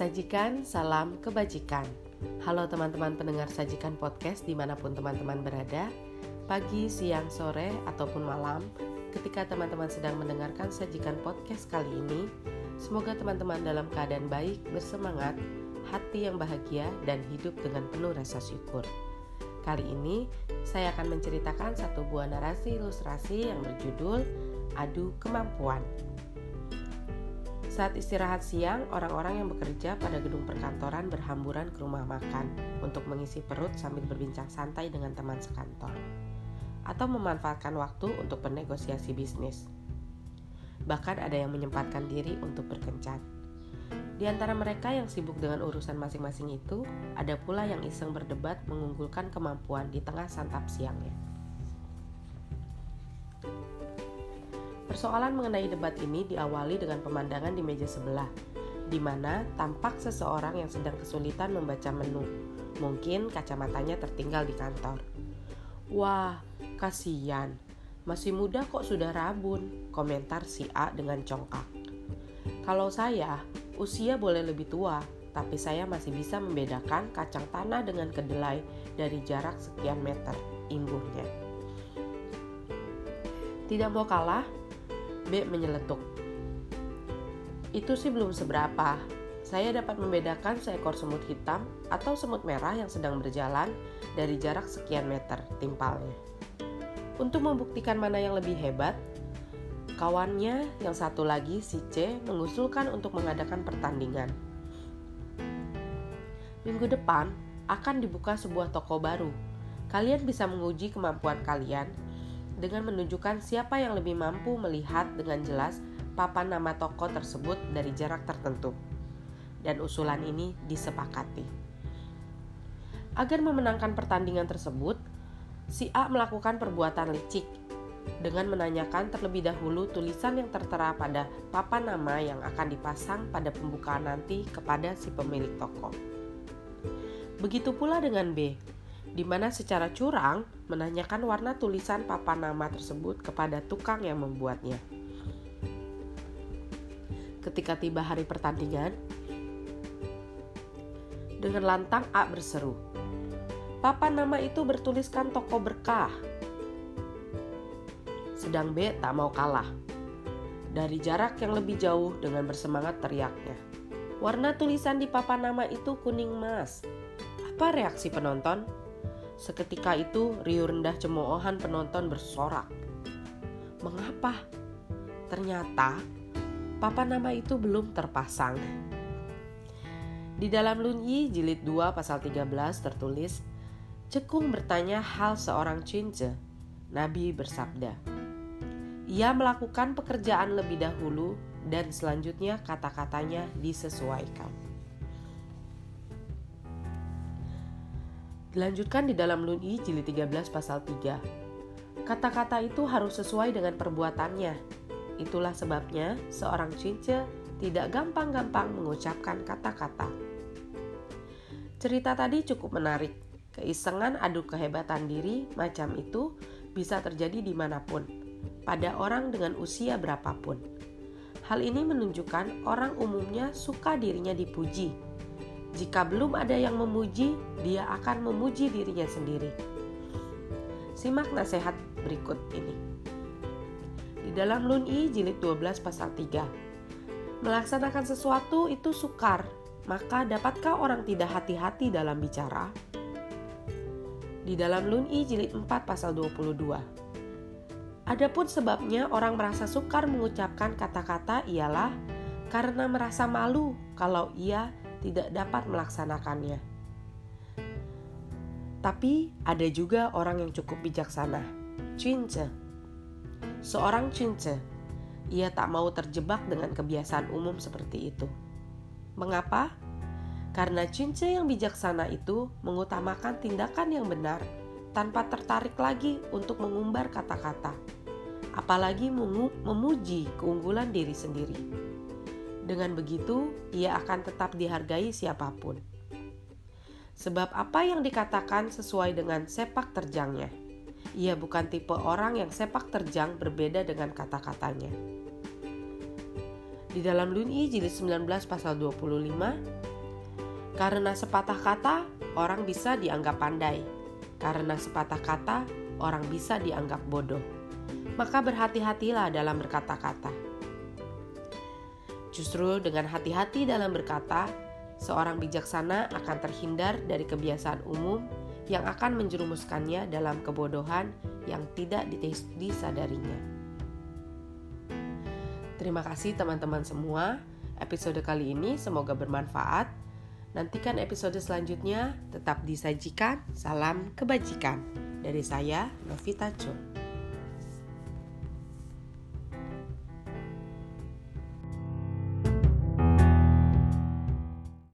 Sajikan salam kebajikan. Halo teman-teman pendengar Sajikan Podcast di mana pun teman-teman berada, pagi, siang, sore, ataupun malam, ketika teman-teman sedang mendengarkan Sajikan Podcast kali ini, semoga teman-teman dalam keadaan baik, bersemangat, hati yang bahagia, dan hidup dengan penuh rasa syukur. Kali ini, saya akan menceritakan satu buah narasi ilustrasi yang berjudul Adu Kemampuan. Saat istirahat siang, orang-orang yang bekerja pada gedung perkantoran berhamburan ke rumah makan untuk mengisi perut sambil berbincang santai dengan teman sekantor, atau memanfaatkan waktu untuk bernegosiasi bisnis. Bahkan ada yang menyempatkan diri untuk berkencan. Di antara mereka yang sibuk dengan urusan masing-masing itu, ada pula yang iseng berdebat mengunggulkan kemampuan di tengah santap siangnya. Persoalan mengenai debat ini diawali dengan pemandangan di meja sebelah, di mana tampak seseorang yang sedang kesulitan membaca menu. Mungkin kacamatanya tertinggal di kantor. Wah, kasihan. Masih muda kok sudah rabun, komentar si A dengan congkak. Kalau saya, usia boleh lebih tua, tapi saya masih bisa membedakan kacang tanah dengan kedelai dari jarak sekian meter, imbuhnya. Tidak mau kalah, B menyeletuk. Itu sih belum seberapa. Saya dapat membedakan seekor semut hitam atau semut merah yang sedang berjalan dari jarak sekian meter timpalnya. Untuk membuktikan mana yang lebih hebat, kawannya yang satu lagi si C mengusulkan untuk mengadakan pertandingan. Minggu depan akan dibuka sebuah toko baru. Kalian bisa menguji kemampuan kalian dengan menunjukkan siapa yang lebih mampu melihat dengan jelas papan nama toko tersebut dari jarak tertentu. Dan usulan ini disepakati. Agar memenangkan pertandingan tersebut, si A melakukan perbuatan licik dengan menanyakan terlebih dahulu tulisan yang tertera pada papan nama yang akan dipasang pada pembukaan nanti kepada si pemilik toko. Begitu pula dengan B, di mana secara curang menanyakan warna tulisan papan nama tersebut kepada tukang yang membuatnya. Ketika tiba hari pertandingan, dengan lantang A berseru, "Papan nama itu bertuliskan toko berkah." Sedang B tak mau kalah. Dari jarak yang lebih jauh dengan bersemangat teriaknya. Warna tulisan di papan nama itu kuning emas. Apa reaksi penonton? Seketika itu riuh rendah cemoohan penonton bersorak. Mengapa? Ternyata papan nama itu belum terpasang. Di dalam Lunyi jilid 2 pasal 13 tertulis, Cekung bertanya hal seorang cince. Nabi bersabda, ia melakukan pekerjaan lebih dahulu dan selanjutnya kata-katanya disesuaikan. Dilanjutkan di dalam Lun'i jilid 13 pasal 3. Kata-kata itu harus sesuai dengan perbuatannya. Itulah sebabnya seorang cince tidak gampang-gampang mengucapkan kata-kata. Cerita tadi cukup menarik. Keisengan adu kehebatan diri macam itu bisa terjadi di mana pun, pada orang dengan usia berapapun. Hal ini menunjukkan orang umumnya suka dirinya dipuji, jika belum ada yang memuji, dia akan memuji dirinya sendiri. Simak nasihat berikut ini. Di dalam Lun'i jilid 12 pasal 3. Melaksanakan sesuatu itu sukar, maka dapatkah orang tidak hati-hati dalam bicara? Di dalam Lun'i jilid 4 pasal 22. Adapun sebabnya orang merasa sukar mengucapkan kata-kata ialah karena merasa malu kalau ia tidak dapat melaksanakannya. Tapi ada juga orang yang cukup bijaksana, cince. Seorang cince, ia tak mau terjebak dengan kebiasaan umum seperti itu. Mengapa? Karena cince yang bijaksana itu mengutamakan tindakan yang benar tanpa tertarik lagi untuk mengumbar kata-kata, apalagi memuji keunggulan diri sendiri. Dengan begitu, ia akan tetap dihargai siapa pun. Sebab apa yang dikatakan sesuai dengan sepak terjangnya. Ia bukan tipe orang yang sepak terjang berbeda dengan kata-katanya. Di dalam Lun'i jilid 19 pasal 25, Karena sepatah kata, orang bisa dianggap pandai. Karena sepatah kata, orang bisa dianggap bodoh. Maka berhati-hatilah dalam berkata-kata. Justru dengan hati-hati dalam berkata, seorang bijaksana akan terhindar dari kebiasaan umum yang akan menjerumuskannya dalam kebodohan yang tidak disadarinya. Terima kasih teman-teman semua. Episode kali ini semoga bermanfaat. Nantikan episode selanjutnya, tetap disajikan. Salam kebajikan. Dari saya, Novita Chun.